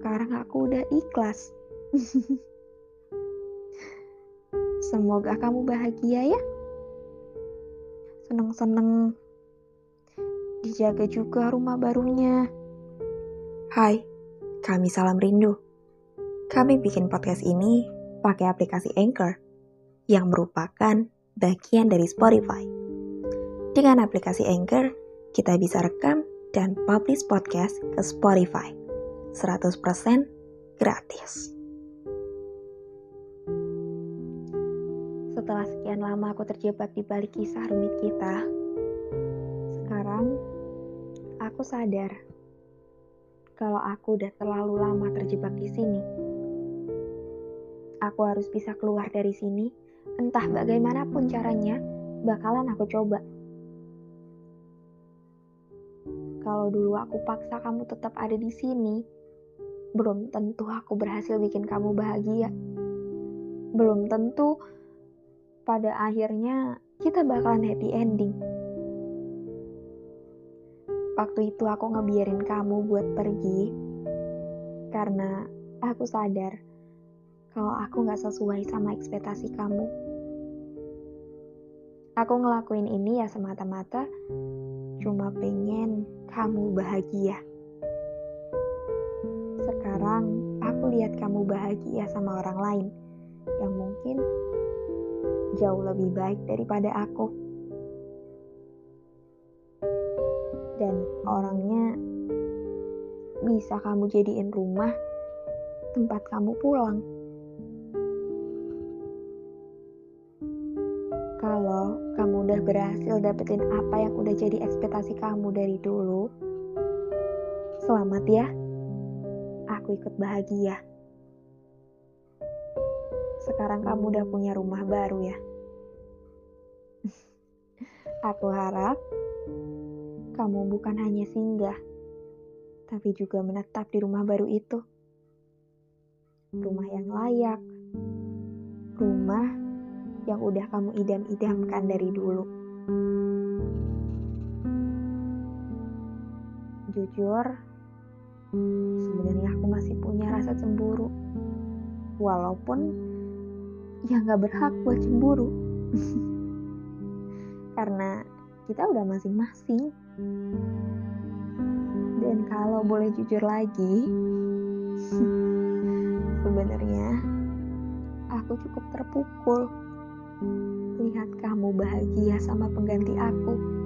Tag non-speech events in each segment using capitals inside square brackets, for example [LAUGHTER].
sekarang aku udah ikhlas. Semoga kamu bahagia ya. Seneng-seneng. Dijaga juga rumah barunya. Hai, kami Salam Rindu. Kami bikin podcast ini pakai aplikasi Anchor yang merupakan bagian dari Spotify. Dengan aplikasi Anchor, kita bisa rekam dan publish podcast ke Spotify. 100% gratis. Setelah sekian lama aku terjebak di balik kisah rumit kita, sekarang aku sadar kalau aku udah terlalu lama terjebak di sini. Aku harus bisa keluar dari sini, entah bagaimanapun caranya, bakalan aku coba. Kalau dulu aku paksa kamu tetap ada di sini, belum tentu aku berhasil bikin kamu bahagia. Belum tentu pada akhirnya kita bakalan happy ending. Waktu itu aku ngebiarin kamu buat pergi karena aku sadar kalau aku gak sesuai sama ekspektasi kamu. Aku ngelakuin ini ya semata-mata cuma pengen kamu bahagia. Sekarang aku lihat kamu bahagia sama orang lain yang mungkin jauh lebih baik daripada aku. Dan orangnya bisa kamu jadiin rumah tempat kamu pulang. Kalau kamu udah berhasil dapetin apa yang udah jadi ekspektasi kamu dari dulu, selamat ya. Aku ikut bahagia. Sekarang kamu udah punya rumah baru ya. [LAUGHS] Aku harap kamu bukan hanya singgah, tapi juga menetap di rumah baru itu. Rumah yang layak, rumah yang udah kamu idam-idamkan dari dulu. Jujur, sebenarnya aku masih punya rasa cemburu. Walaupun ya nggak berhak buat cemburu. [LAUGHS] Karena kita udah masing-masing. Dan kalau boleh jujur lagi, [LAUGHS] sebenarnya aku cukup terpukul lihat kamu bahagia sama pengganti aku.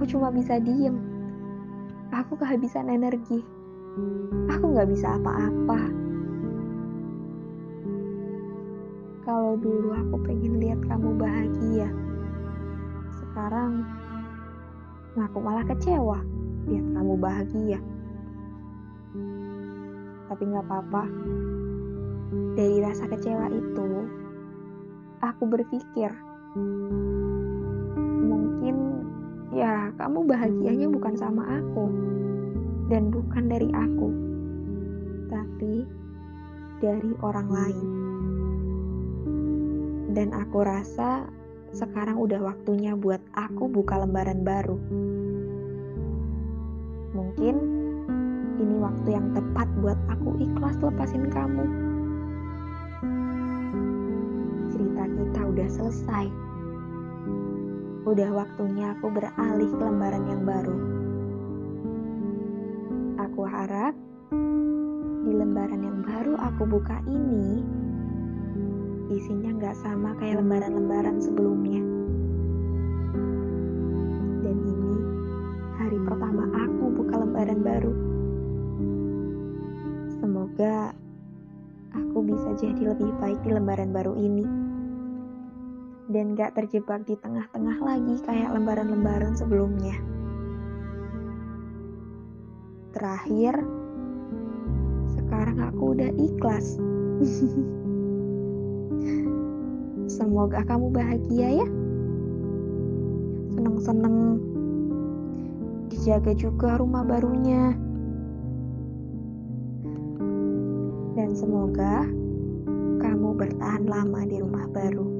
Aku cuma bisa diem. Aku kehabisan energi. Aku gak bisa apa-apa. Kalau dulu aku pengen lihat kamu bahagia, sekarang aku malah kecewa lihat kamu bahagia. Tapi gak apa-apa. Dari rasa kecewa itu, aku berpikir, ya kamu bahagianya bukan sama aku dan bukan dari aku, tapi dari orang lain. Dan aku rasa sekarang udah waktunya buat aku buka lembaran baru. Mungkin ini waktu yang tepat buat aku ikhlas lepasin kamu. Cerita kita udah selesai. Udah waktunya aku beralih ke lembaran yang baru. Aku harap di lembaran yang baru aku buka ini isinya nggak sama kayak lembaran-lembaran sebelumnya. Dan ini hari pertama aku buka lembaran baru. Semoga aku bisa jadi lebih baik di lembaran baru ini. Dan gak terjebak di tengah-tengah lagi kayak lembaran-lembaran sebelumnya. Terakhir, sekarang aku udah ikhlas. [LAUGHS] Semoga kamu bahagia ya. Seneng-seneng. Dijaga juga rumah barunya. Dan semoga kamu bertahan lama di rumah baru.